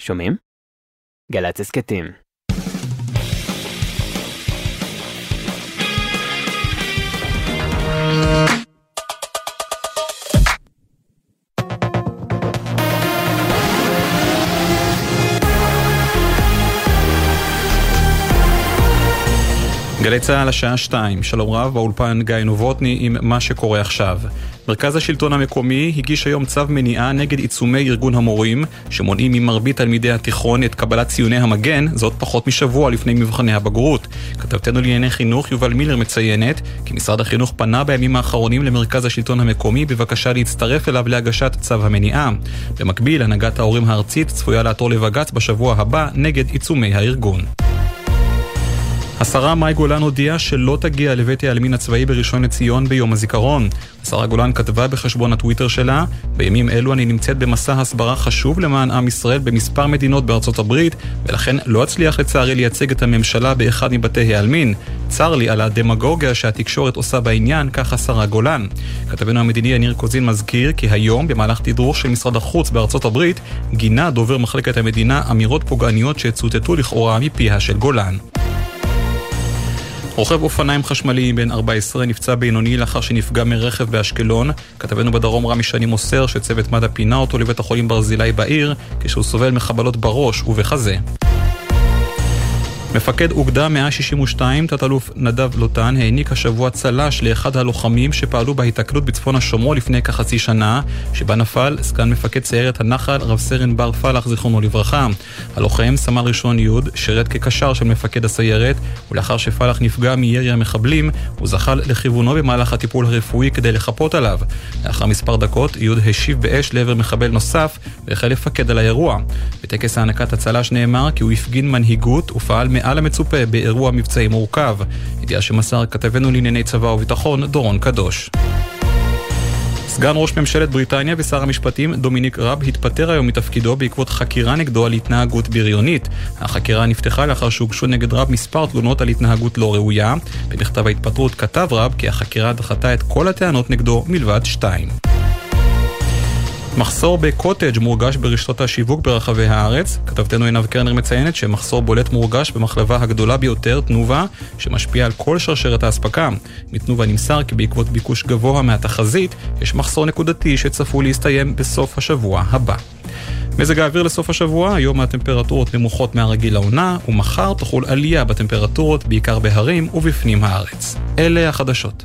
שומעים? גל"צ הסכתים. גלי צה"ל השעה 2, שלום רב, באולפן גיא נובוטני עם מה שקורה עכשיו. מרכז השלטון המקומי הגיש היום צו מניעה נגד עיצומי ארגון המורים, שמונעים ממרבית תלמידי התיכון את קבלת ציוני המגן, זאת פחות משבוע לפני מבחני הבגרות. כתבתנו לענייני חינוך יובל מילר מציינת כי משרד החינוך פנה בימים האחרונים למרכז השלטון המקומי בבקשה להצטרף אליו להגשת צו המניעה. במקביל, הנהגת ההורים הארצית צפויה לעתור לבג"ץ בשבוע הבא נגד עיצומי הארגון. השרה מאי גולן הודיעה שלא תגיע לבית העלמין הצבאי בראשון לציון ביום הזיכרון. השרה גולן כתבה בחשבון הטוויטר שלה, בימים אלו אני נמצאת במסע הסברה חשוב למען עם ישראל במספר מדינות בארצות הברית, ולכן לא אצליח לצערי לייצג את הממשלה באחד מבתי העלמין. צר לי על הדמגוגיה שהתקשורת עושה בעניין, כך השרה גולן. כתבנו המדיני יניר קוזין מזכיר כי היום, במהלך תדרוך של משרד החוץ בארצות הברית, גינה דובר מחלקת המדינה אמירות פוגעניות שצוטטו לכאורה מפיה של גולן. רוכב אופניים חשמליים בן 14 נפצע בינוני לאחר שנפגע מרכב באשקלון. כתבנו בדרום רמי שני מוסר שצוות מד"א פינה אותו לבית החולים ברזילי בעיר כשהוא סובל מחבלות בראש ובחזה. מפקד אוגדה 162, תת-אלוף נדב לוטן, העניק השבוע צל"ש לאחד הלוחמים שפעלו בהיתקלות בצפון השומרון לפני כחצי שנה, שבה נפל סגן מפקד סיירת הנחל, רב סרן בר פלח, זיכרונו לברכה. הלוחם, סמל ראשון י', שירת כקשר של מפקד הסיירת, ולאחר שפלח נפגע מירי המחבלים, הוא זחל לכיוונו במהלך הטיפול הרפואי כדי לחפות עליו. לאחר מספר דקות, י' השיב באש לעבר מחבל נוסף, והחל לפקד על האירוע. בטקס הענקת הצל"ש נאמר כי הוא הפגין מנהיגות ופעל מעל המצופה באירוע מבצעי מורכב. ידיעה שמסר כתבנו לענייני צבא וביטחון, דורון קדוש. סגן ראש ממשלת בריטניה ושר המשפטים דומיניק רב התפטר היום מתפקידו בעקבות חקירה נגדו על התנהגות בריונית. החקירה נפתחה לאחר שהוגשו נגד רב מספר תלונות על התנהגות לא ראויה. במכתב ההתפטרות כתב רב כי החקירה דחתה את כל הטענות נגדו מלבד שתיים. מחסור בקוטג' מורגש ברשתות השיווק ברחבי הארץ. כתבתנו עינב קרנר מציינת שמחסור בולט מורגש במחלבה הגדולה ביותר, תנובה, שמשפיע על כל שרשרת האספקה. מתנובה נמסר כי בעקבות ביקוש גבוה מהתחזית, יש מחסור נקודתי שצפוי להסתיים בסוף השבוע הבא. מזג האוויר לסוף השבוע, היום הטמפרטורות נמוכות מהרגיל לעונה, ומחר תחול עלייה בטמפרטורות, בעיקר בהרים ובפנים הארץ. אלה החדשות.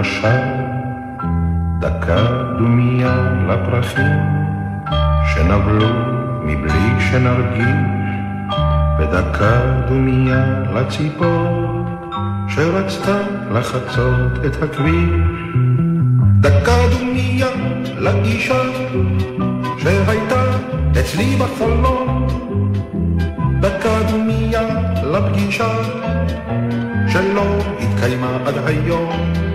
לשווא דקה דומיה לפרחים שנבלו מבלי שנרגיש ודקה דומיה לציפור שרצתה לחצות את הכביש דקה דומיה לאישה שהייתה אצלי בחלום דקה דומיה לפגישה שלא התקיימה עד היום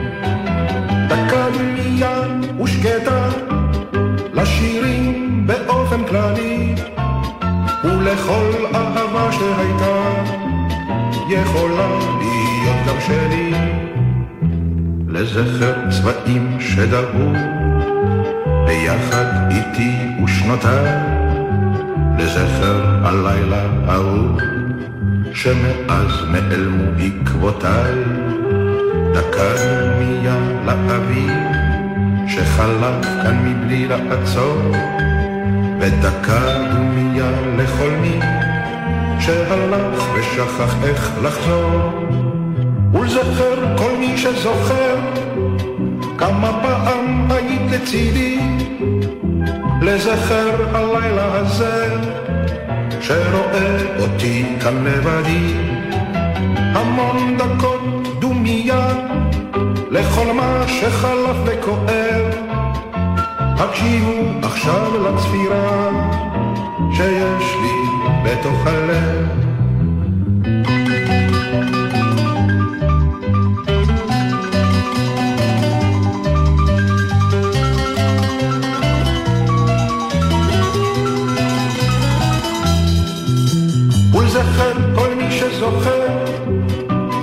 ושקטה לשירים באופן כללי ולכל אהבה שהייתה יכולה להיות גם שלי. לזכר צבעים שדרו ביחד איתי ושנותיי לזכר הלילה ההוא שמאז נעלמו עקבותיי דקה דמיה לאביב שחלף כאן מבלי לעצור ודקה דמיה לכל מי שהלך ושכח איך לחזור. ולזכר מי שזוכר כמה פעם היית לצידי לזכר הלילה הזה שרואה אותי כאן לבדי. המון דקות דומיה לכל מה שחלף וכואב. הקשיבו עכשיו לצפירה שיש לי בתוך הלב. זוכר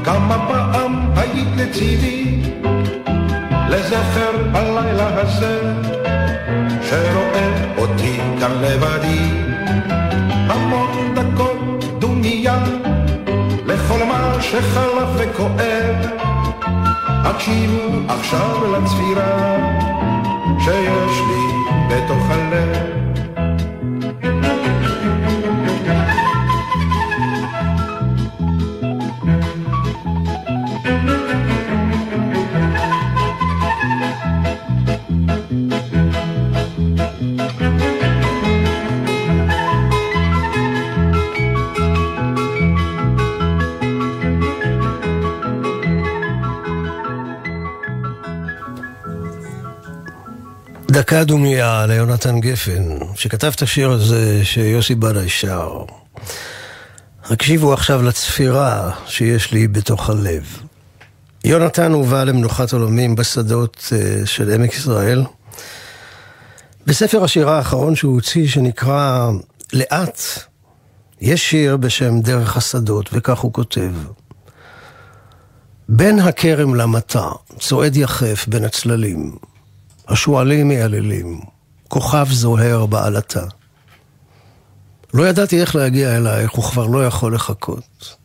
כמה פעם היית לצידי הקשיבו עכשיו לצפירה שיש דקה דומיה ליונתן גפן, שכתב את השיר הזה שיוסי בנאי שר. הקשיבו עכשיו לצפירה שיש לי בתוך הלב. יונתן הובא למנוחת עולמים בשדות אה, של עמק ישראל. בספר השירה האחרון שהוא הוציא, שנקרא לאט, יש שיר בשם דרך השדות, וכך הוא כותב: בין הכרם למטע, צועד יחף בין הצללים. השועלים מייללים, כוכב זוהר בעלתה. לא ידעתי איך להגיע אלייך, וכבר לא יכול לחכות.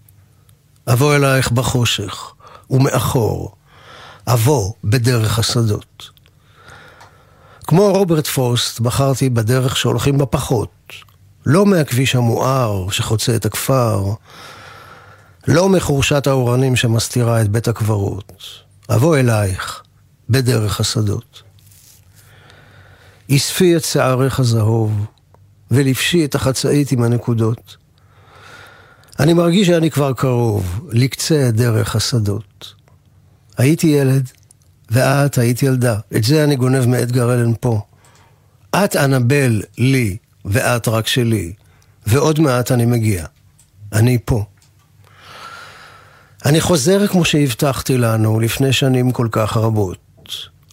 אבוא אלייך בחושך, ומאחור, אבוא בדרך השדות. כמו רוברט פוסט, בחרתי בדרך שהולכים בה פחות. לא מהכביש המואר שחוצה את הכפר, לא מחורשת האורנים שמסתירה את בית הקברות. אבוא אלייך בדרך השדות. אספי את שערך הזהוב, ולבשי את החצאית עם הנקודות. אני מרגיש שאני כבר קרוב, לקצה דרך השדות. הייתי ילד, ואת היית ילדה. את זה אני גונב מאדגר אלן פה. את אנבל לי, ואת רק שלי. ועוד מעט אני מגיע. אני פה. אני חוזר כמו שהבטחתי לנו לפני שנים כל כך רבות.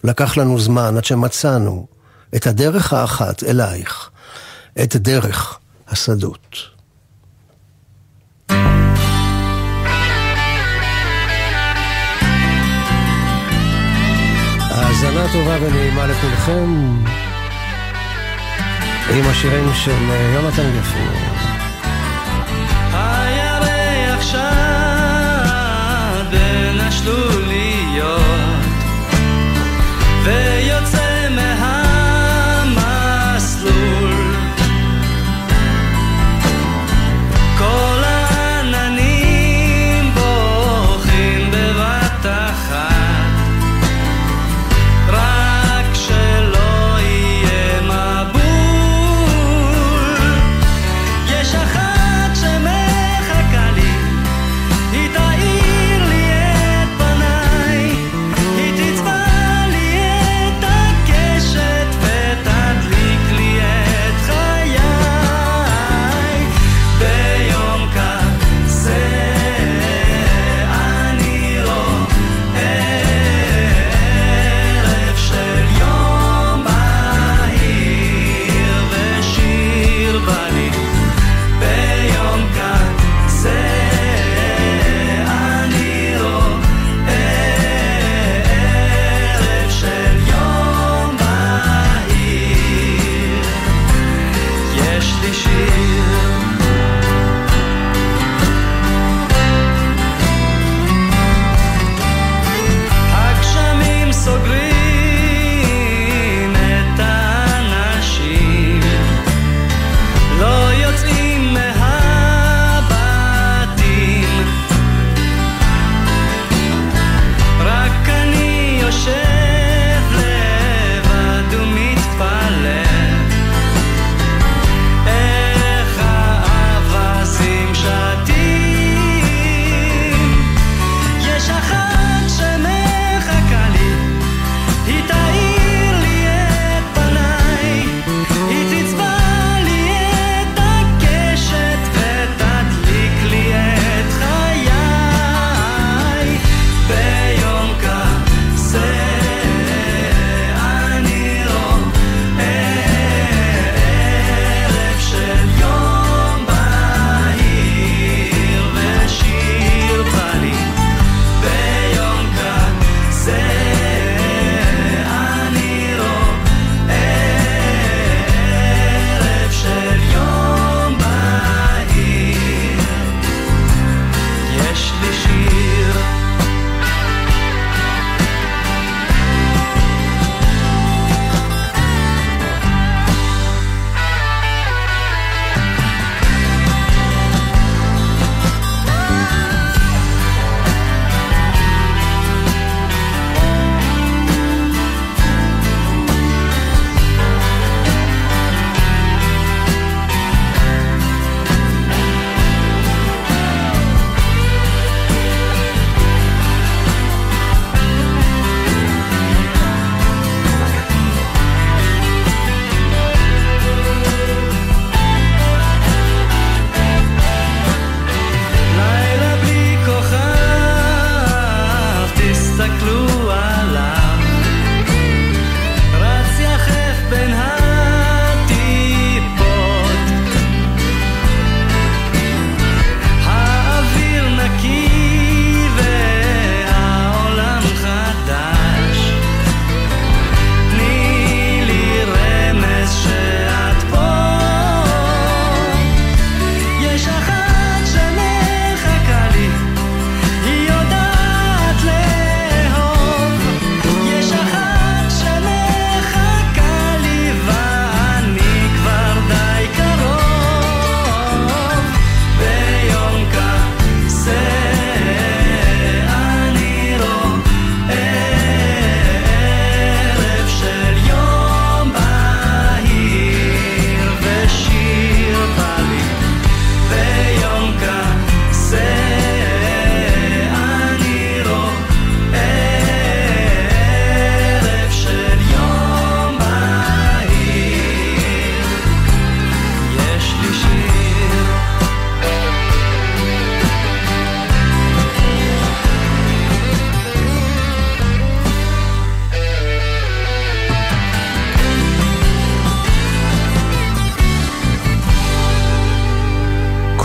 לקח לנו זמן עד שמצאנו את הדרך האחת אלייך, את דרך השדות. האזנה טובה ונעימה לכולכם עם השירים של יונתן גפן.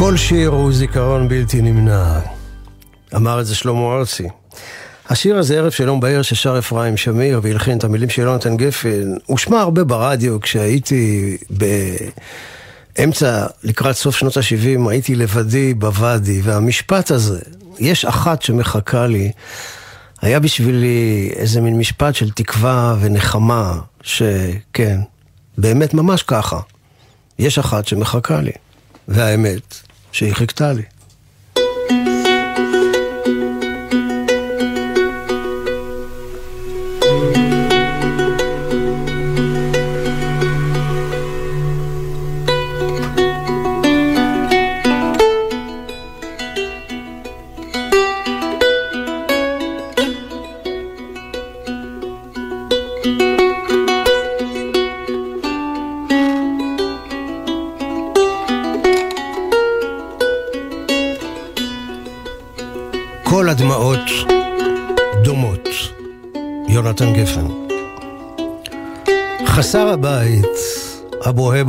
כל שיר הוא זיכרון בלתי נמנע. אמר את זה שלמה ארצי. השיר הזה, ערב שלום בעיר, ששר אפרים שמיר והלחין את המילים של יונתן גפן, הושמע הרבה ברדיו כשהייתי באמצע, לקראת סוף שנות ה-70, הייתי לבדי בוואדי, והמשפט הזה, יש אחת שמחכה לי, היה בשבילי איזה מין משפט של תקווה ונחמה, שכן, באמת ממש ככה. יש אחת שמחכה לי, והאמת, שהיא חיכתה לי.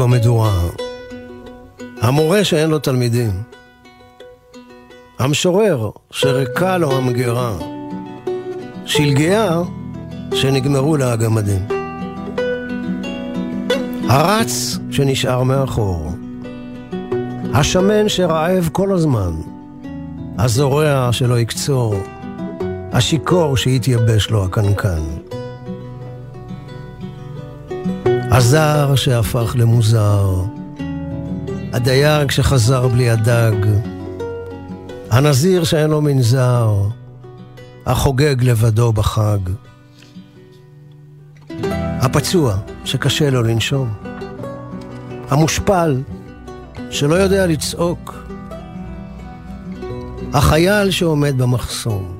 במדורה. המורה שאין לו תלמידים. המשורר שריקה לו המגירה. שלגיה שנגמרו לה הגמדים. הרץ שנשאר מאחור. השמן שרעב כל הזמן. הזורע שלא יקצור, השיכור שהתייבש לו הקנקן. הזר שהפך למוזר, הדייג שחזר בלי הדג, הנזיר שאין לו מנזר, החוגג לבדו בחג. הפצוע שקשה לו לנשום, המושפל שלא יודע לצעוק, החייל שעומד במחסום,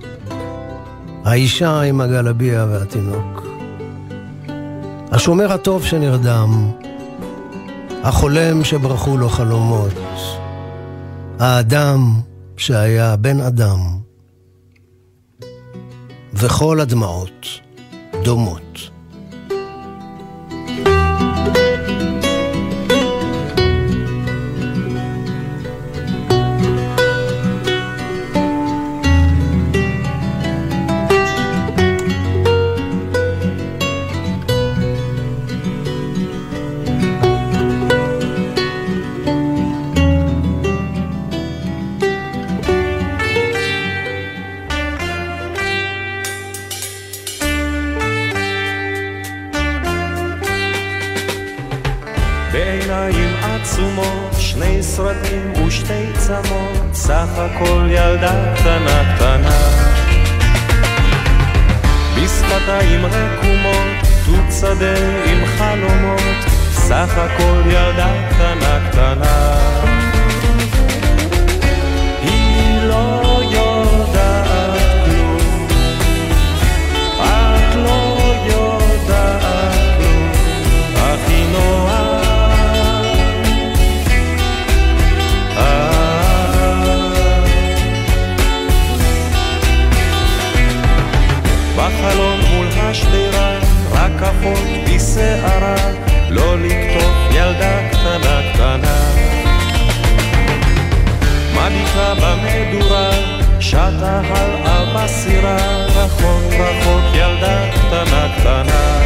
האישה עם הגלביה והתינוק, השומר הטוב שנרדם, החולם שברחו לו חלומות, האדם שהיה בן אדם, וכל הדמעות דומות. במדורה, שטה הלאה בסירה, רחוק רחוק ילדה קטנה קטנה.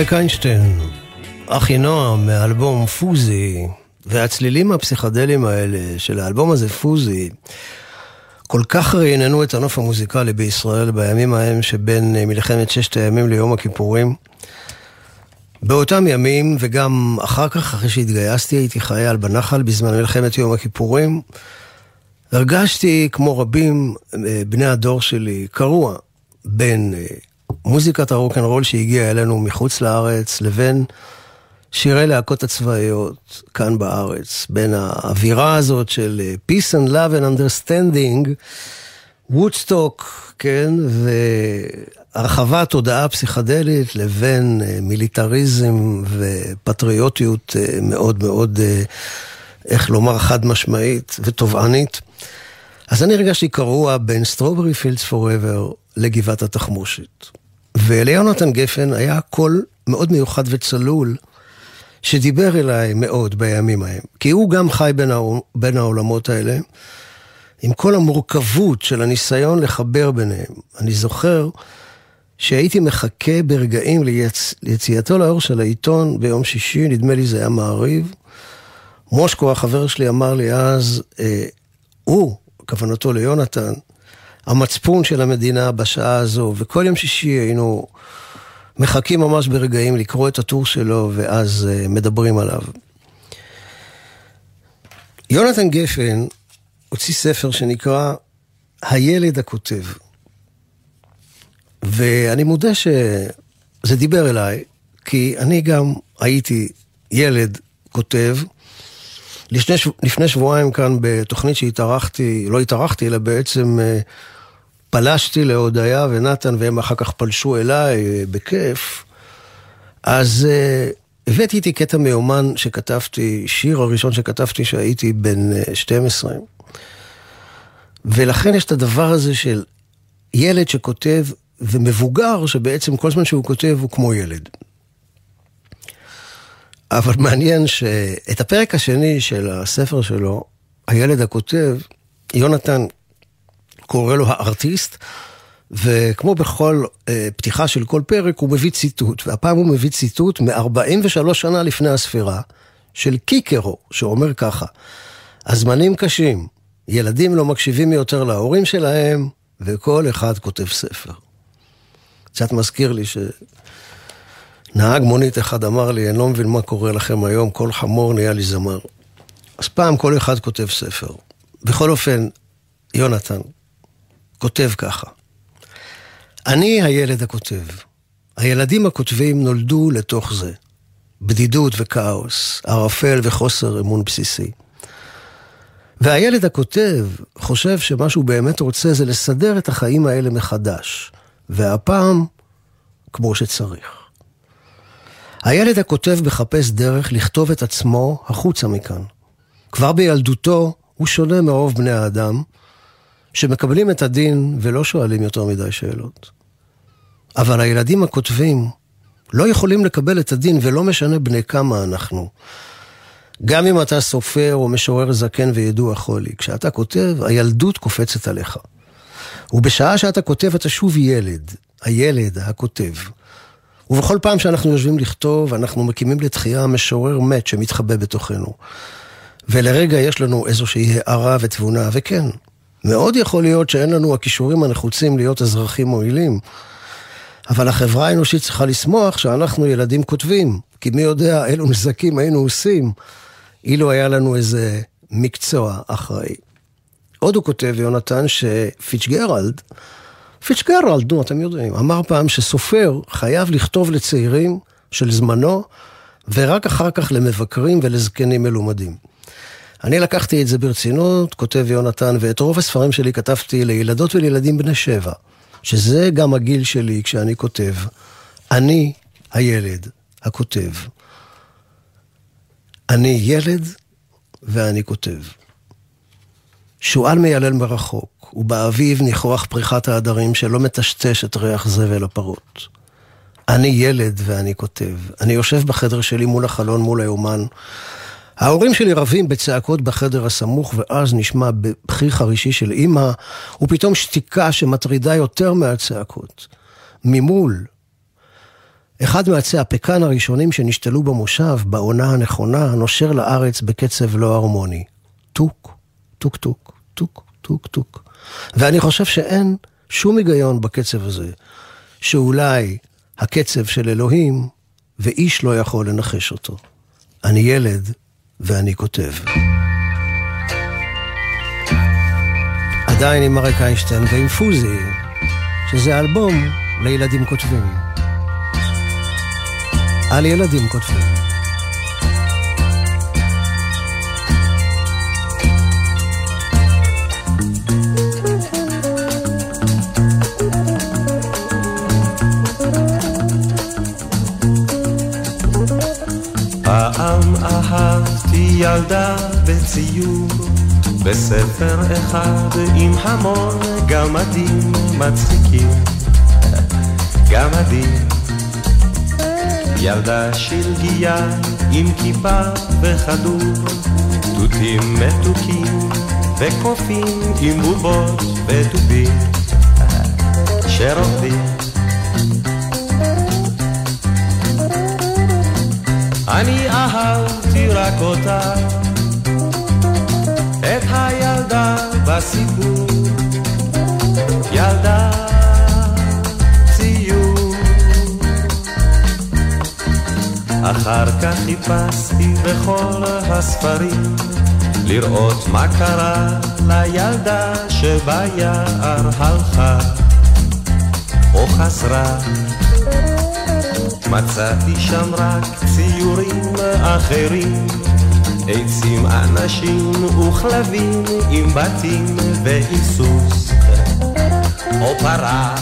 אריק איינשטיין, אחינועם מאלבום פוזי, והצלילים הפסיכדליים האלה של האלבום הזה, פוזי, כל כך רעננו את הנוף המוזיקלי בישראל בימים ההם שבין אה, מלחמת ששת הימים ליום הכיפורים. באותם ימים, וגם אחר כך, אחרי שהתגייסתי, הייתי חייל בנחל בזמן מלחמת יום הכיפורים. הרגשתי, כמו רבים אה, בני הדור שלי, קרוע בין אה, מוזיקת הרוקנרול שהגיעה אלינו מחוץ לארץ, לבין שירי להקות הצבאיות כאן בארץ, בין האווירה הזאת של אה, peace and love and understanding, וודסטוק, כן, והרחבת תודעה פסיכדלית לבין אה, מיליטריזם ופטריוטיות אה, מאוד מאוד, איך לומר, חד משמעית ותובענית. אז אני הרגשתי קרוע בין Strawberry Fields Forever לגבעת התחמושת. וליונתן גפן היה קול מאוד מיוחד וצלול, שדיבר אליי מאוד בימים ההם. כי הוא גם חי בין, העול, בין העולמות האלה, עם כל המורכבות של הניסיון לחבר ביניהם. אני זוכר שהייתי מחכה ברגעים ליצ... ליציאתו לאור של העיתון ביום שישי, נדמה לי זה היה מעריב. מושקו, החבר שלי, אמר לי אז, אה, הוא, כוונתו ליונתן, המצפון של המדינה בשעה הזו, וכל יום שישי היינו מחכים ממש ברגעים לקרוא את הטור שלו, ואז uh, מדברים עליו. יונתן גפן הוציא ספר שנקרא הילד הכותב. ואני מודה שזה דיבר אליי, כי אני גם הייתי ילד כותב. לפני, לפני שבועיים כאן בתוכנית שהתארחתי, לא התארחתי, אלא בעצם uh, פלשתי להודיה ונתן, והם אחר כך פלשו אליי uh, בכיף. אז uh, הבאתי איתי קטע מיומן שכתבתי, שיר הראשון שכתבתי שהייתי בן uh, 12. ולכן יש את הדבר הזה של ילד שכותב, ומבוגר שבעצם כל זמן שהוא כותב הוא כמו ילד. אבל מעניין שאת הפרק השני של הספר שלו, הילד הכותב, יונתן קורא לו הארטיסט, וכמו בכל אה, פתיחה של כל פרק, הוא מביא ציטוט, והפעם הוא מביא ציטוט מ-43 שנה לפני הספירה, של קיקרו, שאומר ככה: הזמנים קשים, ילדים לא מקשיבים יותר להורים שלהם, וכל אחד כותב ספר. קצת מזכיר לי ש... נהג מונית אחד אמר לי, אני לא מבין מה קורה לכם היום, כל חמור נהיה לי זמר. אז פעם כל אחד כותב ספר. בכל אופן, יונתן כותב ככה: אני הילד הכותב. הילדים הכותבים נולדו לתוך זה. בדידות וכאוס, ערפל וחוסר אמון בסיסי. והילד הכותב חושב שמה שהוא באמת רוצה זה לסדר את החיים האלה מחדש, והפעם כמו שצריך. הילד הכותב מחפש דרך לכתוב את עצמו החוצה מכאן. כבר בילדותו הוא שונה מרוב בני האדם, שמקבלים את הדין ולא שואלים יותר מדי שאלות. אבל הילדים הכותבים לא יכולים לקבל את הדין ולא משנה בני כמה אנחנו. גם אם אתה סופר או משורר זקן וידוע חולי, כשאתה כותב, הילדות קופצת עליך. ובשעה שאתה כותב אתה שוב ילד, הילד הכותב. ובכל פעם שאנחנו יושבים לכתוב, אנחנו מקימים לתחייה משורר מת שמתחבא בתוכנו. ולרגע יש לנו איזושהי הערה ותבונה, וכן, מאוד יכול להיות שאין לנו הכישורים הנחוצים להיות אזרחים מועילים, אבל החברה האנושית צריכה לשמוח שאנחנו ילדים כותבים, כי מי יודע אילו נזקים היינו עושים אילו היה לנו איזה מקצוע אחראי. עוד הוא כותב, יונתן, שפיצ'גרלד, פיצ'גרלד, נו, אתם יודעים, אמר פעם שסופר חייב לכתוב לצעירים של זמנו, ורק אחר כך למבקרים ולזקנים מלומדים. אני לקחתי את זה ברצינות, כותב יונתן, ואת רוב הספרים שלי כתבתי לילדות ולילדים בני שבע, שזה גם הגיל שלי כשאני כותב. אני הילד הכותב. אני ילד ואני כותב. שועל מיילל מרחוק, ובאביב ניחוח פריחת העדרים שלא מטשטש את ריח זבל הפרות. אני ילד ואני כותב. אני יושב בחדר שלי מול החלון, מול היומן. ההורים שלי רבים בצעקות בחדר הסמוך, ואז נשמע בכי חרישי של אימא, ופתאום שתיקה שמטרידה יותר מהצעקות. ממול, אחד מעצי הפקאן הראשונים שנשתלו במושב, בעונה הנכונה, נושר לארץ בקצב לא הרמוני. טוק, טוק טוק, טוק, טוק טוק. ואני חושב שאין שום היגיון בקצב הזה, שאולי הקצב של אלוהים, ואיש לא יכול לנחש אותו. אני ילד ואני כותב. עדיין עם אריק איינשטיין ועם פוזי, שזה אלבום לילדים כותבים. על ילדים כותבים. אהבתי ילדה בציור, בספר אחד עם המון גמדים מצחיקים. גמדים ילדה שלגיה עם כיפה וכדור, תותים מתוקים וקופים עם בובות ודובים שרוקדים. אני אהבתי רק אותה, את הילדה בסיפור, ילדה אחר כך חיפשתי בכל הספרים לראות מה קרה לילדה שביער הלכה או חזרה. מצאתי שם רק ציורים אחרים, עצים, אנשים וכלבים עם בתים ועם סוס או פרה.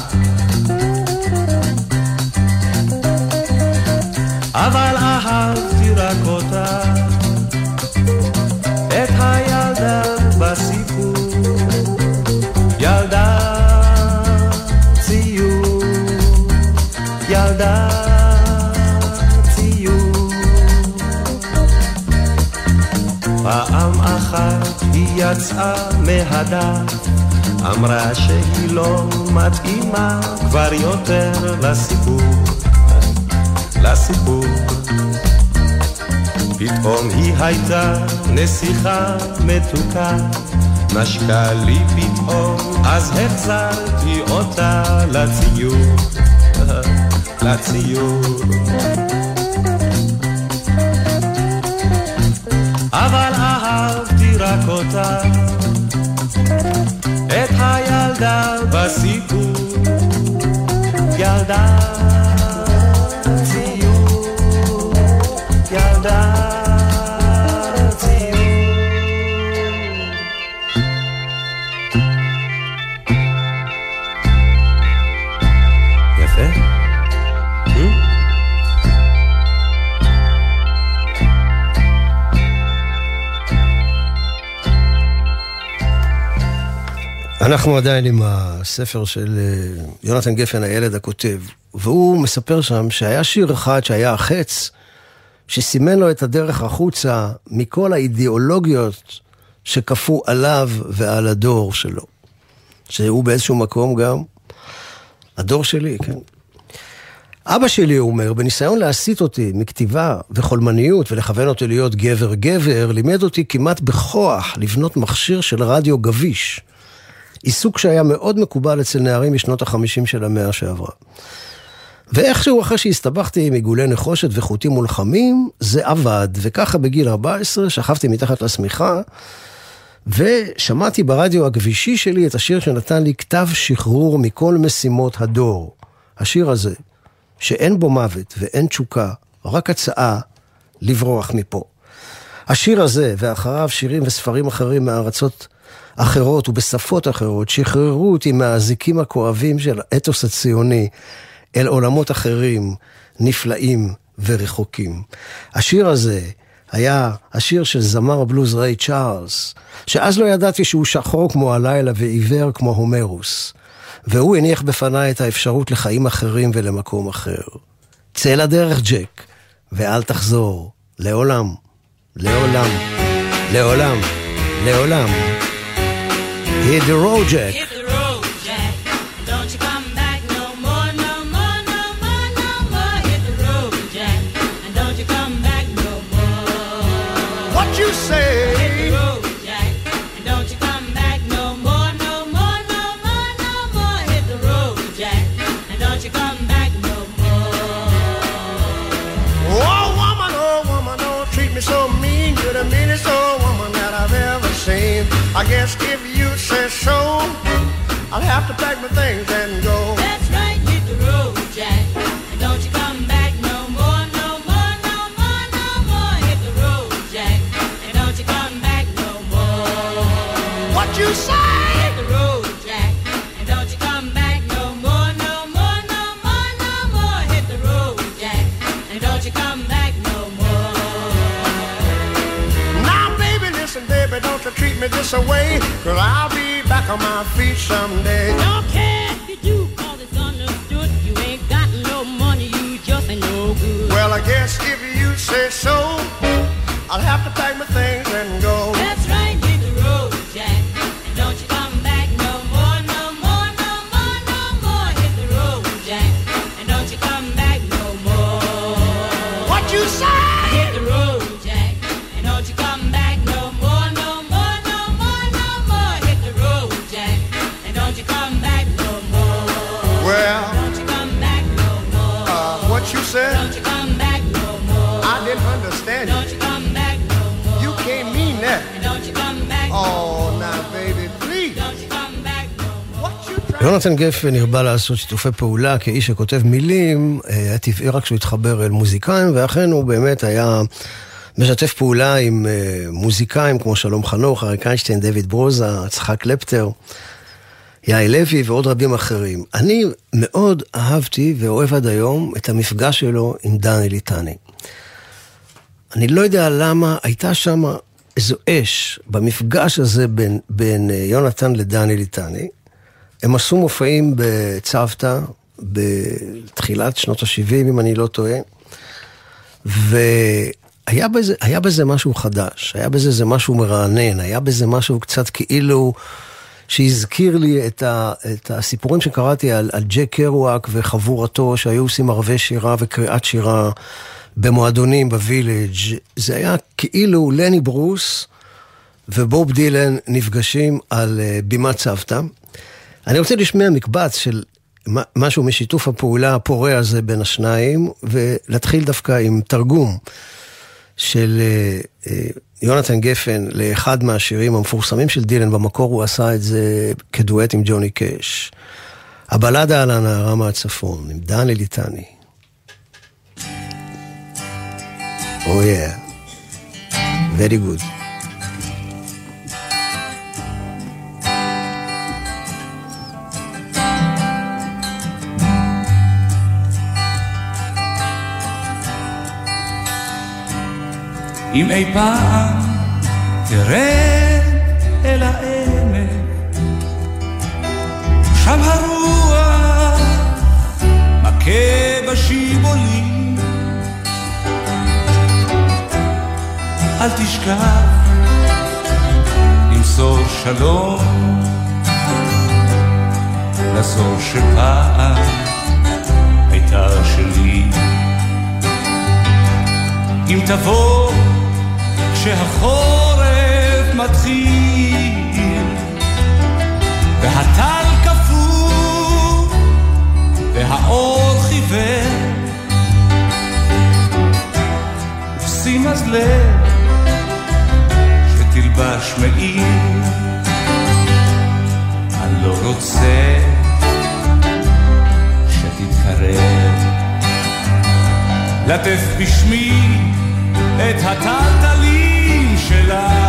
אבל אהבתי רק אותה, אחת היא יצאה מהדף, אמרה שהיא לא מתאימה כבר יותר לסיפור. לסיפור. פתאום היא הייתה נסיכה מתוקה, נשקה לי פתאום, אז החזרתי אותה לציור, לציור. אבל רק אותה, את הילדה בסיפור, ילדה אנחנו עדיין עם הספר של אה, יונתן גפן, הילד הכותב, והוא מספר שם שהיה שיר אחד שהיה החץ, שסימן לו את הדרך החוצה מכל האידיאולוגיות שכפו עליו ועל הדור שלו. שהוא באיזשהו מקום גם הדור שלי, כן. אבא שלי, הוא אומר, בניסיון להסיט אותי מכתיבה וחולמניות ולכוון אותי להיות גבר-גבר, לימד אותי כמעט בכוח לבנות מכשיר של רדיו גביש. עיסוק שהיה מאוד מקובל אצל נערים משנות החמישים של המאה שעברה. ואיכשהו אחרי שהסתבכתי עם עיגולי נחושת וחוטים מולחמים, זה עבד, וככה בגיל 14 שכבתי מתחת לשמיכה, ושמעתי ברדיו הכבישי שלי את השיר שנתן לי כתב שחרור מכל משימות הדור. השיר הזה, שאין בו מוות ואין תשוקה, רק הצעה לברוח מפה. השיר הזה, ואחריו שירים וספרים אחרים מארצות אחרות ובשפות אחרות, שחררו אותי מהאזיקים הכואבים של האתוס הציוני אל עולמות אחרים, נפלאים ורחוקים. השיר הזה היה השיר של זמר הבלוז ריי צ'ארלס, שאז לא ידעתי שהוא שחור כמו הלילה ועיוור כמו הומרוס, והוא הניח בפניי את האפשרות לחיים אחרים ולמקום אחר. צא לדרך, ג'ק, ואל תחזור, לעולם, לעולם, לעולם, לעולם. Hit the road, Jack. Hit the road, Jack. Don't you come back no more, no more, no more, no more. Hit the road, Jack. And don't you come back no more. What you say? Hit the road, Jack. And don't you come back no more, no more, no more, no more. Hit the road, Jack. And don't you come back no more. Oh, woman, oh, woman, don't treat me so mean. You're the meanest old woman that I've ever seen. I guess if you say so, I'll have to pack my things and go. That's right, hit the road, Jack. And don't you come back no more, no more, no more, no more. Hit the road, Jack. And don't you come back no more. What you say? Hit the road, Jack. And don't you come back no more, no more, no more, no more. Hit the road, Jack. And don't you come back no more. Now, baby, listen, baby, don't you treat me this away. Cause I'll be back on my feet someday. Don't care if you do, cause it's understood. You ain't got no money, you just ain't no good. Well, I guess if you say so, I'll have to pack my יונתן גפן הרבה לעשות שיתופי פעולה כאיש שכותב מילים, אה, היה טבעי רק שהוא התחבר אל מוזיקאים, ואכן הוא באמת היה משתף פעולה עם אה, מוזיקאים כמו שלום חנוך, אריק איינשטיין, דויד ברוזה, יצחק קלפטר, יאי לוי ועוד רבים אחרים. אני מאוד אהבתי ואוהב עד היום את המפגש שלו עם דני ליטני. אני לא יודע למה הייתה שם איזו אש במפגש הזה בין, בין אה, יונתן לדני ליטני. הם עשו מופעים בצוותא בתחילת שנות ה-70, אם אני לא טועה, והיה בזה, בזה משהו חדש, היה בזה איזה משהו מרענן, היה בזה משהו קצת כאילו שהזכיר לי את, ה, את הסיפורים שקראתי על, על ג'ק קרואק וחבורתו שהיו עושים ערבי שירה וקריאת שירה במועדונים בווילג'. זה היה כאילו לני ברוס ובוב דילן נפגשים על אה, בימת צוותא. אני רוצה לשמוע מקבץ של משהו משיתוף הפעולה הפורה הזה בין השניים, ולהתחיל דווקא עם תרגום של אה, אה, יונתן גפן לאחד מהשירים המפורסמים של דילן, במקור הוא עשה את זה כדואט עם ג'וני קאש. הבלדה על הנערה מהצפון, עם דני ליטני. Oh yeah, very good. אם אי פעם תרד אל העמק, שם הרוח מכה בשיבולים. אל תשכח למסור שלום לזו שפעם הייתה שלי. אם תבוא כשהחורף מתחיל והטל קפוא והאור חיוור ושים אז לב שתלבש מעיל. אני לא רוצה שתתקרב. לטף בשמי את הטלטלים. שלה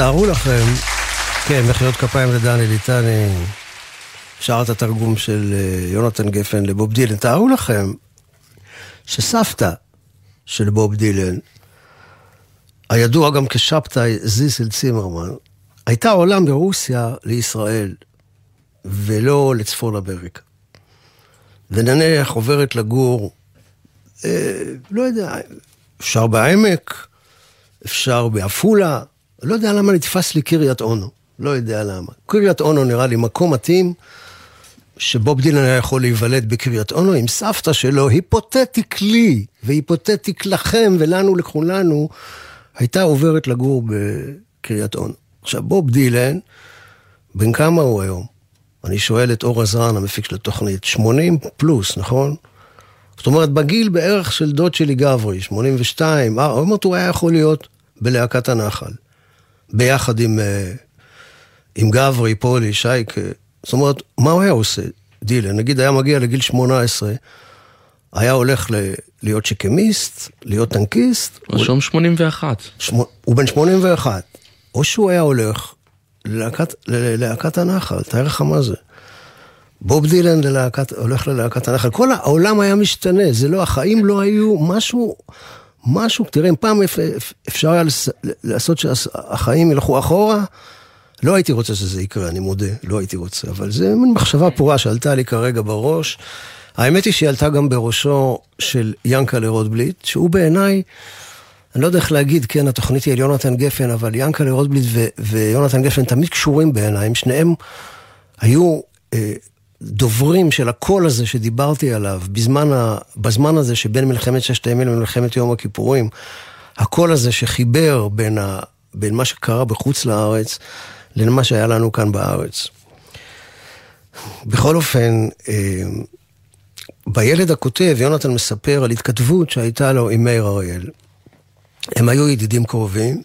תתארו לכם, כן, מחיאות כפיים לדני ליטני, שר את התרגום של אה, יונתן גפן לבוב דילן. תארו לכם שסבתא של בוב דילן, הידוע גם כשבתאי זיסל צימרמן, הייתה עולה מרוסיה לישראל, ולא לצפון אמריקה. ונניח עוברת לגור, אה, לא יודע, אפשר בעמק, אפשר בעפולה, לא יודע למה נתפס לי קריית אונו, לא יודע למה. קריית אונו נראה לי מקום מתאים, שבוב דילן היה יכול להיוולד בקריית אונו עם סבתא שלו, היפותטיק לי, והיפותטיק לכם ולנו לכולנו, הייתה עוברת לגור בקריית אונו. עכשיו, בוב דילן, בן כמה הוא היום? אני שואל את אור עזרן, המפיק של התוכנית, 80 פלוס, נכון? זאת אומרת, בגיל בערך של דוד שלי גברי, 82, אה, עוד מעט הוא היה יכול להיות בלהקת הנחל. ביחד עם, אה, עם גברי, פולי, שייקה. זאת אומרת, מה הוא היה עושה? דילן, נגיד היה מגיע לגיל 18, היה הולך ל- להיות שיקמיסט, להיות טנקיסט. רשום 81. שמו, הוא בן 81. או שהוא היה הולך ללהקת, ללהקת הנחל, תאר לך מה זה. בוב דילן ללהקת, הולך ללהקת הנחל. כל העולם היה משתנה, זה לא, החיים לא היו משהו, משהו, תראה, אם פעם אפ- אפ- אפשר היה לעשות שהחיים ילכו אחורה, לא הייתי רוצה שזה יקרה, אני מודה, לא הייתי רוצה, אבל זה מין מחשבה פורה שעלתה לי כרגע בראש. האמת היא שהיא עלתה גם בראשו של ינקלה רוטבליט, שהוא בעיניי, אני לא יודע איך להגיד, כן, התוכנית היא על יונתן גפן, אבל ינקלה רוטבליט ויונתן גפן תמיד קשורים בעיניי, הם שניהם היו אה, דוברים של הקול הזה שדיברתי עליו, בזמן, ה, בזמן הזה שבין מלחמת ששת הימים למלחמת יום הכיפורים, הקול הזה שחיבר בין, ה, בין מה שקרה בחוץ לארץ למה שהיה לנו כאן בארץ. בכל אופן, אה, בילד הכותב, יונתן מספר על התכתבות שהייתה לו עם מאיר אריאל. הם היו ידידים קרובים,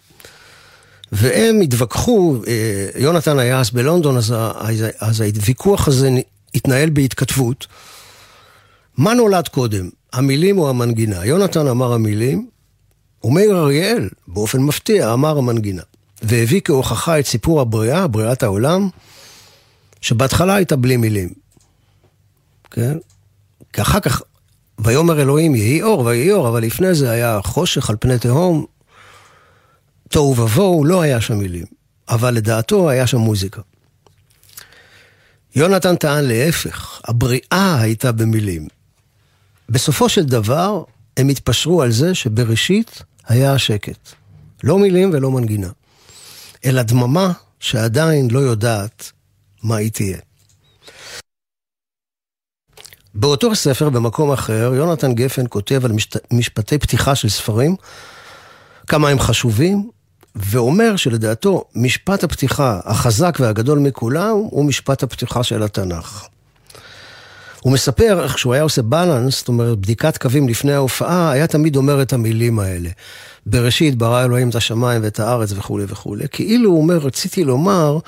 והם התווכחו, אה, יונתן היה אז בלונדון, אז, אז, אז הוויכוח הזה התנהל בהתכתבות. מה נולד קודם, המילים או המנגינה? יונתן אמר המילים, ומאיר אריאל, באופן מפתיע, אמר המנגינה. והביא כהוכחה את סיפור הבריאה, בריאת העולם, שבהתחלה הייתה בלי מילים. כן? כי אחר כך, ויאמר אלוהים יהי אור ויהי אור, אבל לפני זה היה חושך על פני תהום, תוהו ובוהו, לא היה שם מילים. אבל לדעתו היה שם מוזיקה. יונתן טען להפך, הבריאה הייתה במילים. בסופו של דבר, הם התפשרו על זה שבראשית היה השקט. לא מילים ולא מנגינה. אל הדממה שעדיין לא יודעת מה היא תהיה. באותו ספר, במקום אחר, יונתן גפן כותב על. משפטי פתיחה של ספרים, כמה הם חשובים, ואומר שלדעתו משפט הפתיחה החזק והגדול מכולם הוא משפט הפתיחה של התנ"ך. הוא מספר איך כשהוא היה עושה בלנס, זאת אומרת בדיקת קווים לפני ההופעה, היה תמיד אומר את המילים האלה. בראשית ברא אלוהים את השמיים ואת הארץ וכולי וכולי. כאילו הוא אומר, רציתי לומר,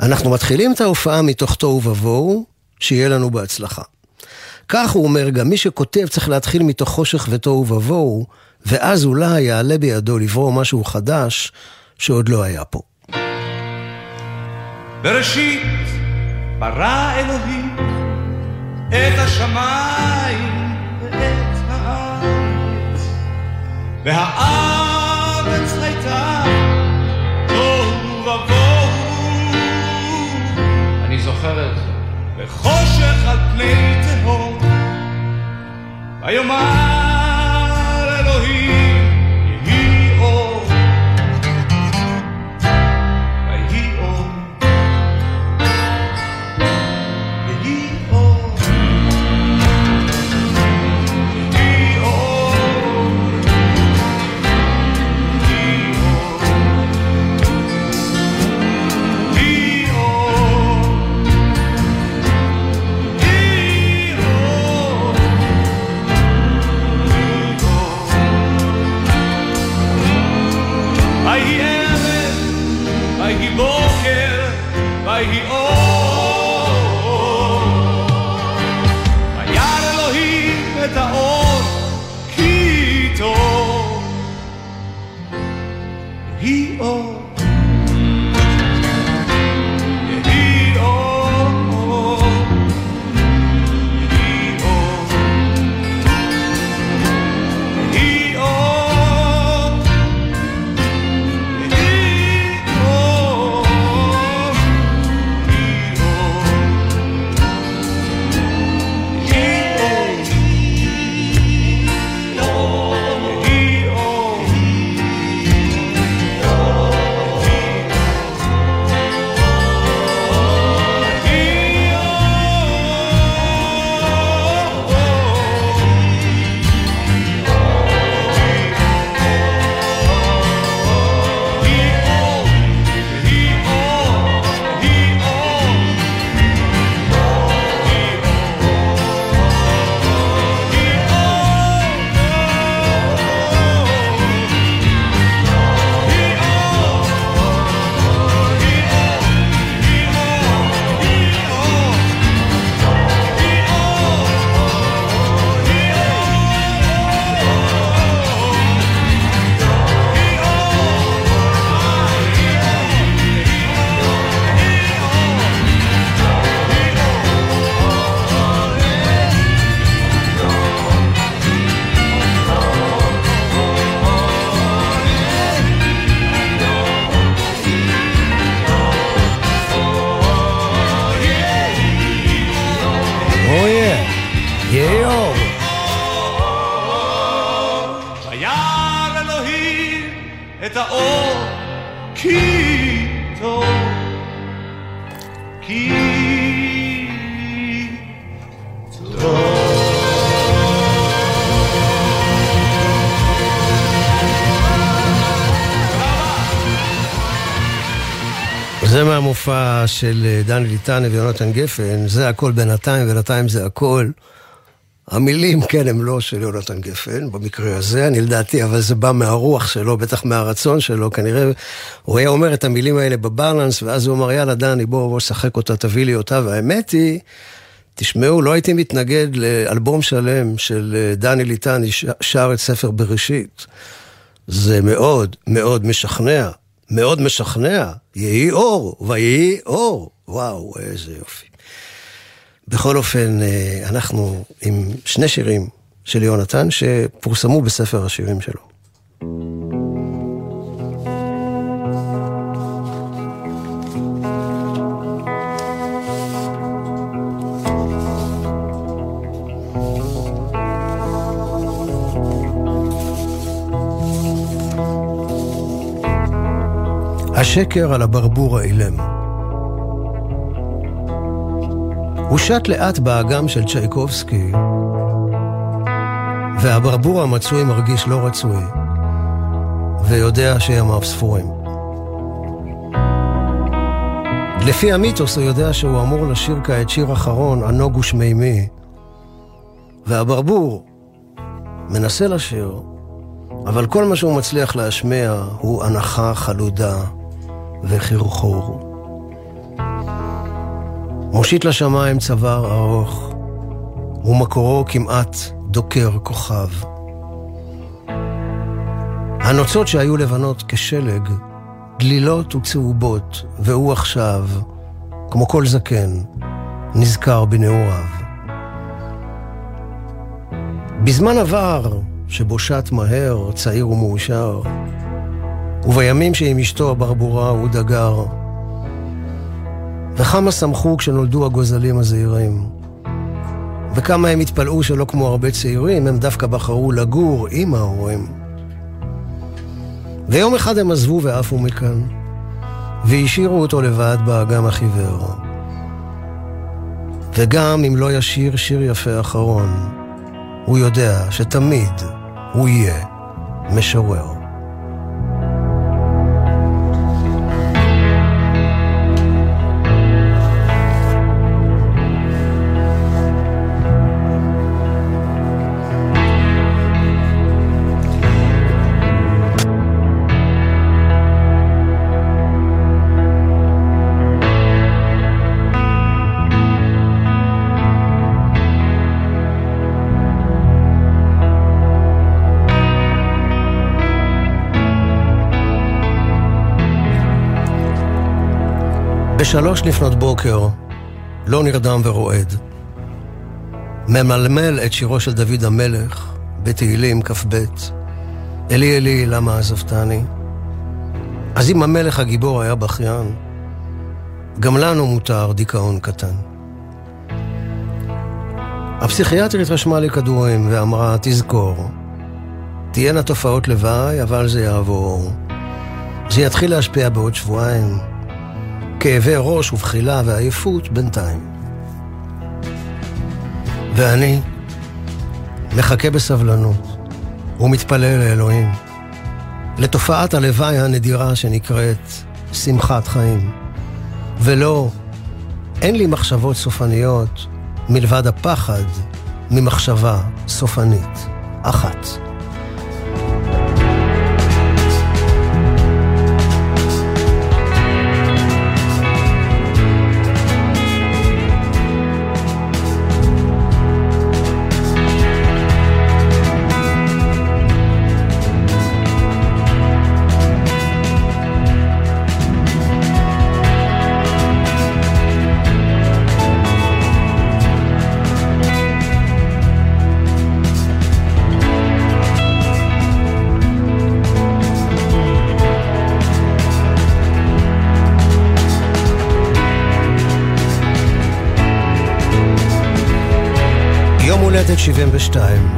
אנחנו מתחילים את ההופעה מתוך תוהו ובוהו, שיהיה לנו בהצלחה. כך הוא אומר, גם מי שכותב צריך להתחיל מתוך חושך ותוהו ובוהו, ואז אולי יעלה בידו לברוא משהו חדש שעוד לא היה פה. בראשית ברא אלוהים את השמיים ואת הארץ, והארץ הייתה תוהו ובוהו. אני זוכר את זה. וחושך על פני תהום, ויאמר של אה, דני ליטני ויונתן גפן, זה הכל בינתיים, בינתיים זה הכל. המילים, כן, הם לא של יונתן גפן, במקרה הזה, אני לדעתי, אבל זה בא מהרוח שלו, בטח מהרצון שלו, כנראה הוא היה אומר את המילים האלה בבלנס, ואז הוא אמר, יאללה, דני, בוא, בוא, שחק אותה, תביא לי אותה, והאמת היא, תשמעו, לא הייתי מתנגד לאלבום שלם של אה, דני ליטני, שר את ספר בראשית. זה מאוד מאוד משכנע, מאוד משכנע. יהי אור, ויהי אור. וואו, איזה יופי. בכל אופן, אה, אנחנו עם שני שירים של יונתן שפורסמו בספר השירים שלו. השקר על הברבור האילם. הוא שט לאט באגם של צ'ייקובסקי, והברבור המצוי מרגיש לא רצוי, ויודע שימיו ספורים. לפי המיתוס הוא יודע שהוא אמור לשיר כעת שיר אחרון, ענוג ושמימי, והברבור מנסה לשיר, אבל כל מה שהוא מצליח להשמיע הוא הנחה חלודה וחרחור. מושיט לשמיים צוואר ארוך, ומקורו כמעט דוקר כוכב. הנוצות שהיו לבנות כשלג, דלילות וצהובות, והוא עכשיו, כמו כל זקן, נזכר בנעוריו. בזמן עבר, שבו שט מהר, צעיר ומאושר, ובימים שעם אשתו הברבורה הוא דגר, וכמה שמחו כשנולדו הגוזלים הזעירים. וכמה הם התפלאו שלא כמו הרבה צעירים, הם דווקא בחרו לגור עם ההורים. ויום אחד הם עזבו ועפו מכאן, והשאירו אותו לבד באגם החיוור. וגם אם לא ישיר שיר יפה אחרון, הוא יודע שתמיד הוא יהיה משורר. בשלוש לפנות בוקר, לא נרדם ורועד. ממלמל את שירו של דוד המלך בתהילים כ"ב: אלי אלי למה עזבתני? אז אם המלך הגיבור היה בכיין, גם לנו מותר דיכאון קטן. הפסיכיאטרית רשמה לי כדורים ואמרה, תזכור, תהיינה תופעות לוואי, אבל זה יעבור. זה יתחיל להשפיע בעוד שבועיים. כאבי ראש ובחילה ועייפות בינתיים. ואני מחכה בסבלנות ומתפלל לאלוהים, לתופעת הלוואי הנדירה שנקראת שמחת חיים. ולא, אין לי מחשבות סופניות מלבד הפחד ממחשבה סופנית אחת. הולדת 72.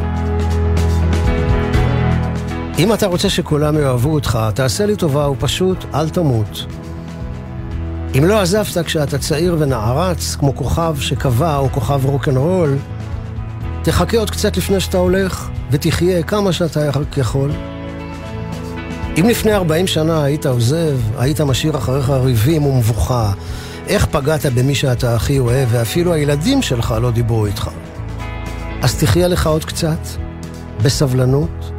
אם אתה רוצה שכולם יאהבו אותך, תעשה לי טובה ופשוט אל תמות. אם לא עזבת כשאתה צעיר ונערץ, כמו כוכב שקבע או כוכב רוקנרול, תחכה עוד קצת לפני שאתה הולך, ותחיה כמה שאתה יכול. אם לפני 40 שנה היית עוזב, היית משאיר אחריך ריבים ומבוכה, איך פגעת במי שאתה הכי אוהב, ואפילו הילדים שלך לא דיברו איתך. אז תחיה לך עוד קצת, בסבלנות,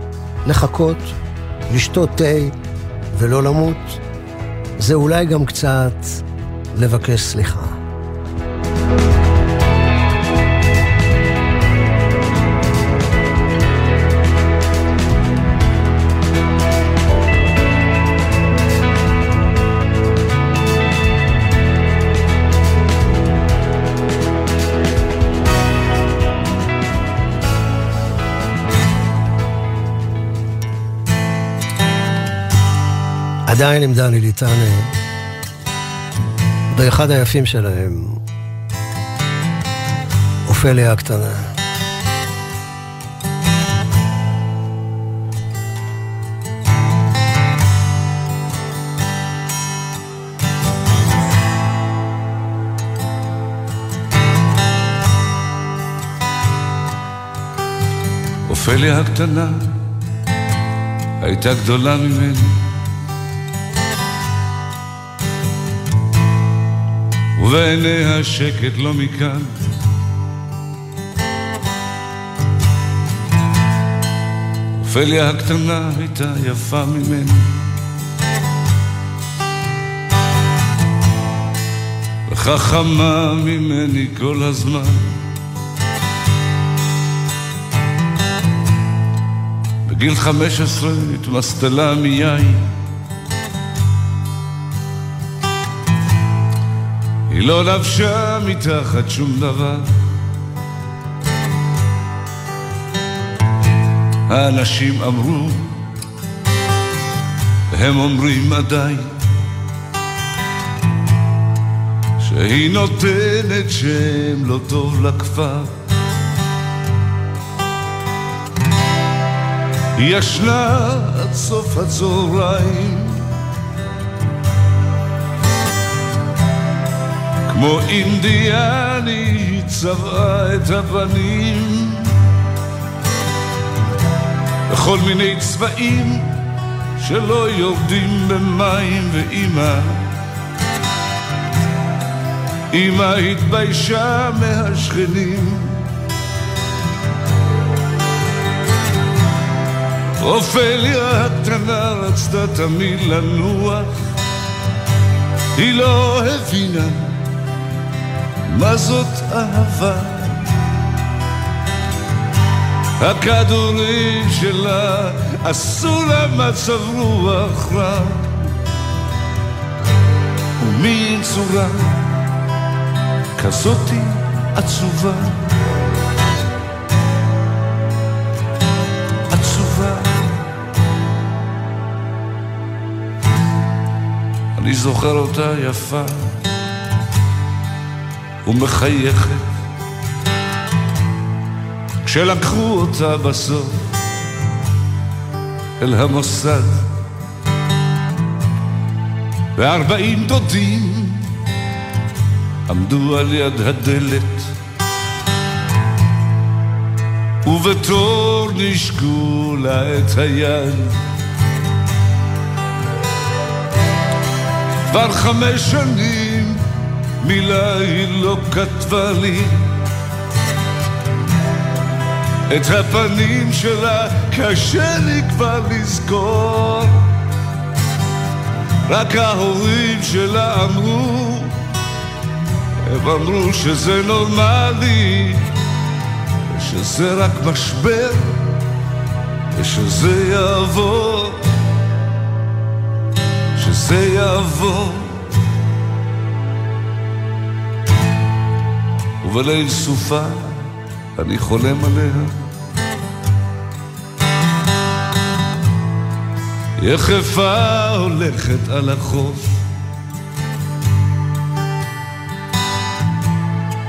לחכות, לשתות תה ולא למות. זה אולי גם קצת לבקש סליחה. עדיין עם דני ליטן, אה, באחד היפים שלהם, אה, אופליה הקטנה. אופליה הקטנה הייתה גדולה ממני ובעיניה שקט לא מכאן. אופליה הקטנה הייתה יפה ממני. וחכמה ממני כל הזמן. בגיל חמש עשרה התמסטלה מיין. היא לא לבשה מתחת שום דבר. האנשים אמרו, והם אומרים עדיין, שהיא נותנת שם לא טוב לכפר. היא ישנה עד סוף הצהריים כמו אינדיאני צבעה את הפנים בכל מיני צבעים שלא יורדים במים ואימא אמא התביישה מהשכנים. אופליה הקטנה רצתה תמיד לנוח היא לא הבינה מה זאת אהבה? הכדורים שלה עשו לה מצב רוח רע. ומין צורה כזאתי עצובה? עצובה. אני זוכר אותה יפה ומחייכת. כשלקחו אותה בסוף אל המוסד וארבעים דודים עמדו על יד הדלת ובתור נשקו לה את היד. כבר חמש שנים מילה היא לא כתבה לי את הפנים שלה קשה לי כבר לזכור. רק ההורים שלה אמרו הם אמרו שזה נורמלי שזה רק משבר ושזה יעבור שזה יעבור ובליל סופה אני חולם עליה. יחפה הולכת על החוף,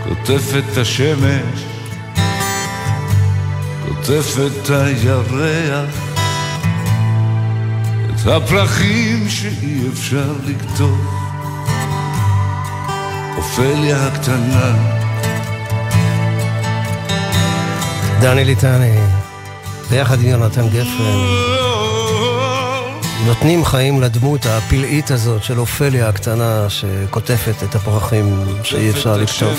קוטפת השמש, קוטפת הירח, את הפרחים שאי אפשר לקטוף. אופליה הקטנה דני ליטני, ביחד עם יונתן גפן, נותנים חיים לדמות הפלאית הזאת של אופליה הקטנה שקוטפת את הפרחים שאי אפשר לקטוף.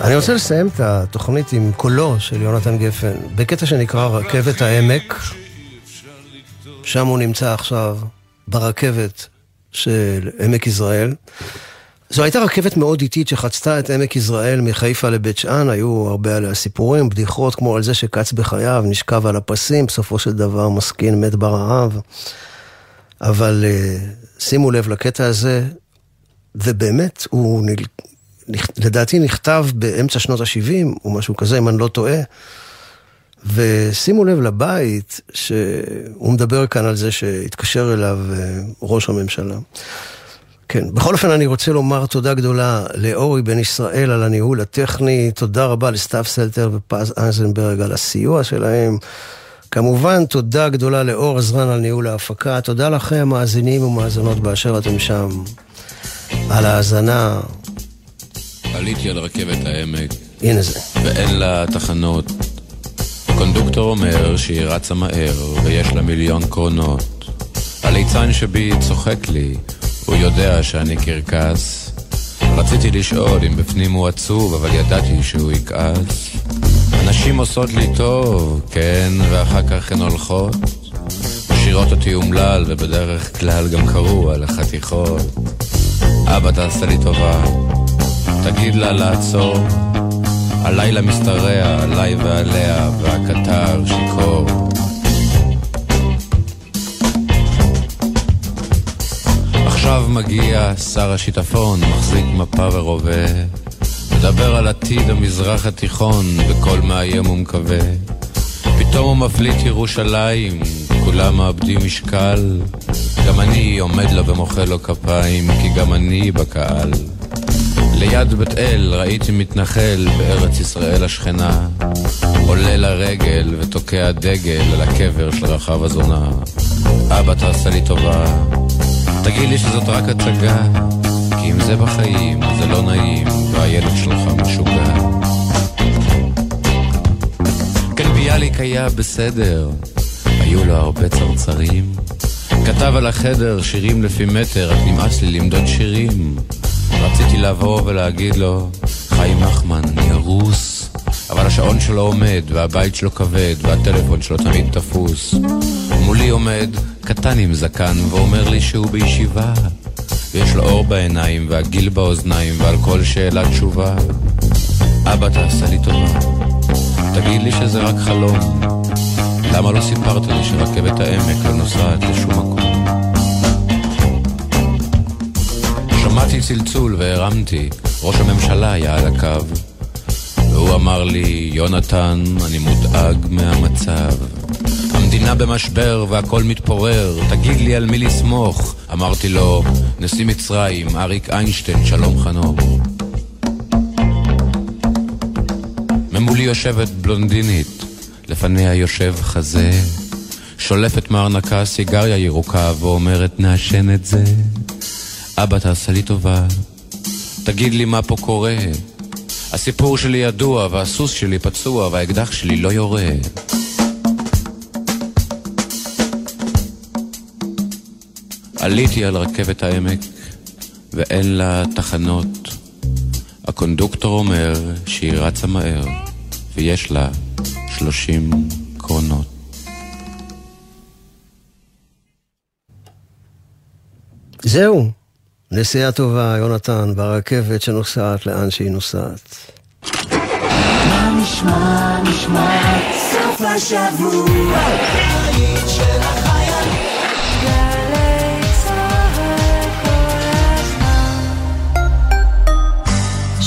אני רוצה לסיים את התוכנית עם קולו של יונתן גפן, בקטע שנקרא רכבת העמק. שם הוא נמצא עכשיו, ברכבת של עמק יזרעאל. זו הייתה רכבת מאוד איטית שחצתה את עמק יזרעאל מחיפה לבית שאן, היו הרבה עליה סיפורים, בדיחות, כמו על זה שקץ בחייו, נשכב על הפסים, בסופו של דבר מסכין מת ברעב. אבל uh, שימו לב לקטע הזה, ובאמת, הוא נל... לדעתי נכתב באמצע שנות ה-70, או משהו כזה, אם אני לא טועה. ושימו לב לבית, שהוא מדבר כאן על זה שהתקשר אליו אה, ראש הממשלה. כן, בכל אופן אני רוצה לומר תודה גדולה לאורי בן ישראל על הניהול הטכני, תודה רבה לסתיו סלטר ופז אייזנברג על הסיוע שלהם. כמובן, תודה גדולה לאור עזרן על ניהול ההפקה, תודה לכם המאזינים ומאזינות באשר אתם שם, על ההאזנה. עליתי על רכבת העמק, הנה זה. ואין לה תחנות. הקונדוקטור אומר שהיא רצה מהר, ויש לה מיליון קרונות. הליצן שבי צוחק לי, הוא יודע שאני קרקס. רציתי לשאול אם בפנים הוא עצוב, אבל ידעתי שהוא יכעס. הנשים עושות לי טוב, כן, ואחר כך הן הולכות. משאירות אותי אומלל, ובדרך כלל גם קרוע לחתיכות. אבא, תעשה לי טובה, תגיד לה לעצור. הלילה משתרע עליי ועליה, והקטר שיכור. עכשיו מגיע שר השיטפון, מחזיק מפה ורובה, מדבר על עתיד המזרח התיכון, בקול מאיים ומקווה. פתאום הוא מפליט ירושלים, כולם מאבדים משקל. גם אני עומד לו ומוחא לו כפיים, כי גם אני בקהל. ליד בית אל ראיתי מתנחל בארץ ישראל השכנה, עולה לרגל ותוקע דגל על הקבר של רחב הזונה. אבא, תעשה לי טובה, תגיד לי שזאת רק הצגה, כי אם זה בחיים, זה לא נעים, והילד שלך משוגע. כן, ביאליק היה בסדר, היו לו הרבה צרצרים. כתב על החדר שירים לפי מטר, רק נמאס לי למדוד שירים. רציתי לבוא ולהגיד לו, חיים נחמן, ירוס. אבל השעון שלו עומד, והבית שלו כבד, והטלפון שלו תמיד תפוס. מולי עומד קטן עם זקן, ואומר לי שהוא בישיבה. ויש לו אור בעיניים, והגיל באוזניים, ועל כל שאלה תשובה. אבא, תעשה לי טובה. תגיד לי שזה רק חלום. למה לא סיפרת לי שרכבת העמק לא נוסעת לשום מקום? שמעתי צלצול והרמתי, ראש הממשלה היה על הקו. והוא אמר לי, יונתן, אני מודאג מהמצב. המדינה במשבר והכל מתפורר, תגיד לי על מי לסמוך. אמרתי לו, נשיא מצרים, אריק איינשטיין, שלום חנוך. ממולי יושבת בלונדינית, לפניה יושב חזה, שולפת מארנקה סיגריה ירוקה ואומרת, נעשן את זה. אבא, תעשה לי טובה, תגיד לי מה פה קורה. הסיפור שלי ידוע, והסוס שלי פצוע, והאקדח שלי לא יורה. עליתי על רכבת העמק, ואין לה תחנות. הקונדוקטור אומר שהיא רצה מהר, ויש לה שלושים קרונות. זהו, נסיעה טובה, יונתן, ברכבת שנוסעת לאן שהיא נוסעת. מה נשמע, נשמע, סוף השבוע,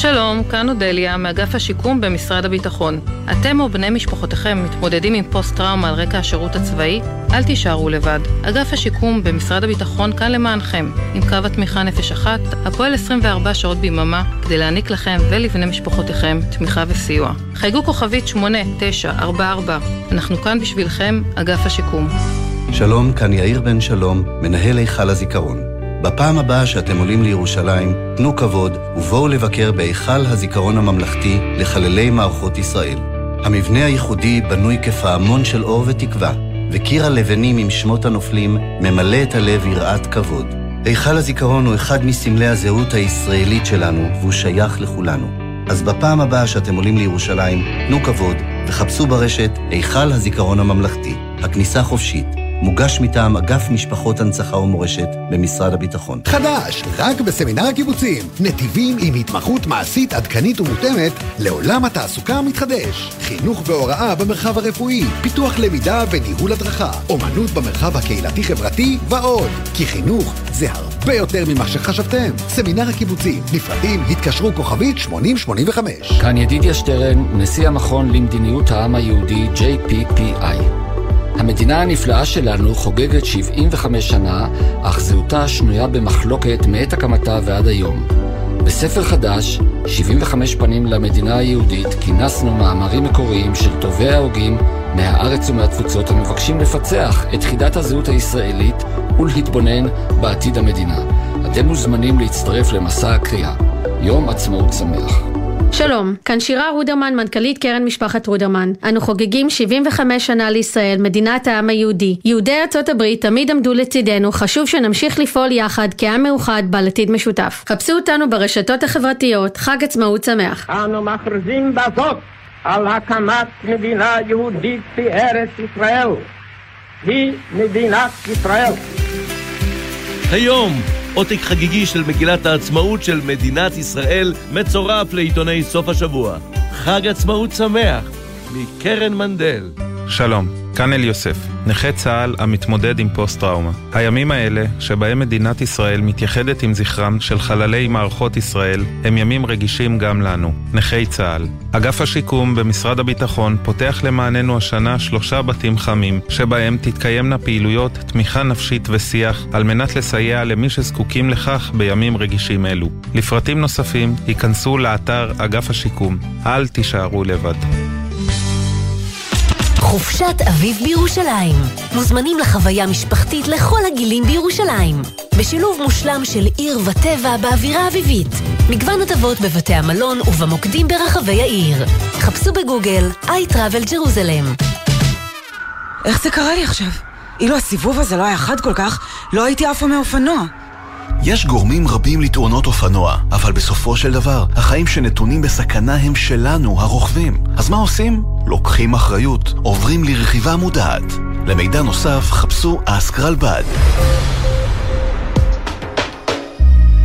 שלום, כאן אודליה, מאגף השיקום במשרד הביטחון. אתם או בני משפחותיכם מתמודדים עם פוסט-טראומה על רקע השירות הצבאי? אל תישארו לבד. אגף השיקום במשרד הביטחון כאן למענכם, עם קו התמיכה נפש אחת, הפועל 24 שעות ביממה, כדי להעניק לכם ולבני משפחותיכם תמיכה וסיוע. חייגו כוכבית 8944, אנחנו כאן בשבילכם, אגף השיקום. שלום, כאן יאיר בן שלום, מנהל היכל הזיכרון. בפעם הבאה שאתם עולים לירושלים, תנו כבוד ובואו לבקר בהיכל הזיכרון הממלכתי לחללי מערכות ישראל. המבנה הייחודי בנוי כפעמון של אור ותקווה, וקיר הלבנים עם שמות הנופלים ממלא את הלב יראת כבוד. היכל הזיכרון הוא אחד מסמלי הזהות הישראלית שלנו, והוא שייך לכולנו. אז בפעם הבאה שאתם עולים לירושלים, תנו כבוד וחפשו ברשת היכל הזיכרון הממלכתי. הכניסה חופשית. מוגש מטעם אגף משפחות הנצחה ומורשת במשרד הביטחון. חדש, רק בסמינר הקיבוצים. נתיבים עם התמחות מעשית עדכנית ומותאמת לעולם התעסוקה המתחדש. חינוך והוראה במרחב הרפואי, פיתוח למידה וניהול הדרכה, אומנות במרחב הקהילתי-חברתי ועוד. כי חינוך זה הרבה יותר ממה שחשבתם. סמינר הקיבוצים, נפרדים, התקשרו כוכבית 8085. כאן ידידיה שטרן, נשיא המכון למדיניות העם היהודי JPPI. המדינה הנפלאה שלנו חוגגת 75 שנה, אך זהותה שנויה במחלוקת מעת הקמתה ועד היום. בספר חדש, 75 פנים למדינה היהודית, כינסנו מאמרים מקוריים של טובי ההוגים מהארץ ומהתפוצות המבקשים לפצח את חידת הזהות הישראלית ולהתבונן בעתיד המדינה. אתם מוזמנים להצטרף למסע הקריאה. יום עצמאות שמח. שלום, כאן שירה רודרמן, מנכ"לית קרן משפחת רודרמן. אנו חוגגים 75 שנה לישראל, מדינת העם היהודי. יהודי ארצות הברית תמיד עמדו לצידנו, חשוב שנמשיך לפעול יחד כעם מאוחד בעל עתיד משותף. חפשו אותנו ברשתות החברתיות, חג עצמאות שמח. אנו מכריזים בזאת על הקמת מדינה יהודית בארץ ישראל. היא מדינת ישראל. היום, עותק חגיגי של מגילת העצמאות של מדינת ישראל מצורף לעיתוני סוף השבוע. חג עצמאות שמח, מקרן מנדל. שלום, כאן אל יוסף, נכה צה"ל המתמודד עם פוסט-טראומה. הימים האלה, שבהם מדינת ישראל מתייחדת עם זכרם של חללי מערכות ישראל, הם ימים רגישים גם לנו, נכי צה"ל. אגף השיקום במשרד הביטחון פותח למעננו השנה שלושה בתים חמים, שבהם תתקיימנה פעילויות תמיכה נפשית ושיח, על מנת לסייע למי שזקוקים לכך בימים רגישים אלו. לפרטים נוספים, היכנסו לאתר אגף השיקום. אל תישארו לבד. חופשת אביב בירושלים. מוזמנים לחוויה משפחתית לכל הגילים בירושלים. בשילוב מושלם של עיר וטבע באווירה אביבית. מגוון הטבות בבתי המלון ובמוקדים ברחבי העיר. חפשו בגוגל iTravel Jerusalem. איך זה קרה לי עכשיו? אילו הסיבוב הזה לא היה חד כל כך, לא הייתי עפה מאופנוע. יש גורמים רבים לתאונות אופנוע, אבל בסופו של דבר, החיים שנתונים בסכנה הם שלנו, הרוכבים. אז מה עושים? לוקחים אחריות, עוברים לרכיבה מודעת. למידע נוסף, חפשו אסקרלבד.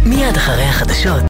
מיד אחרי החדשות.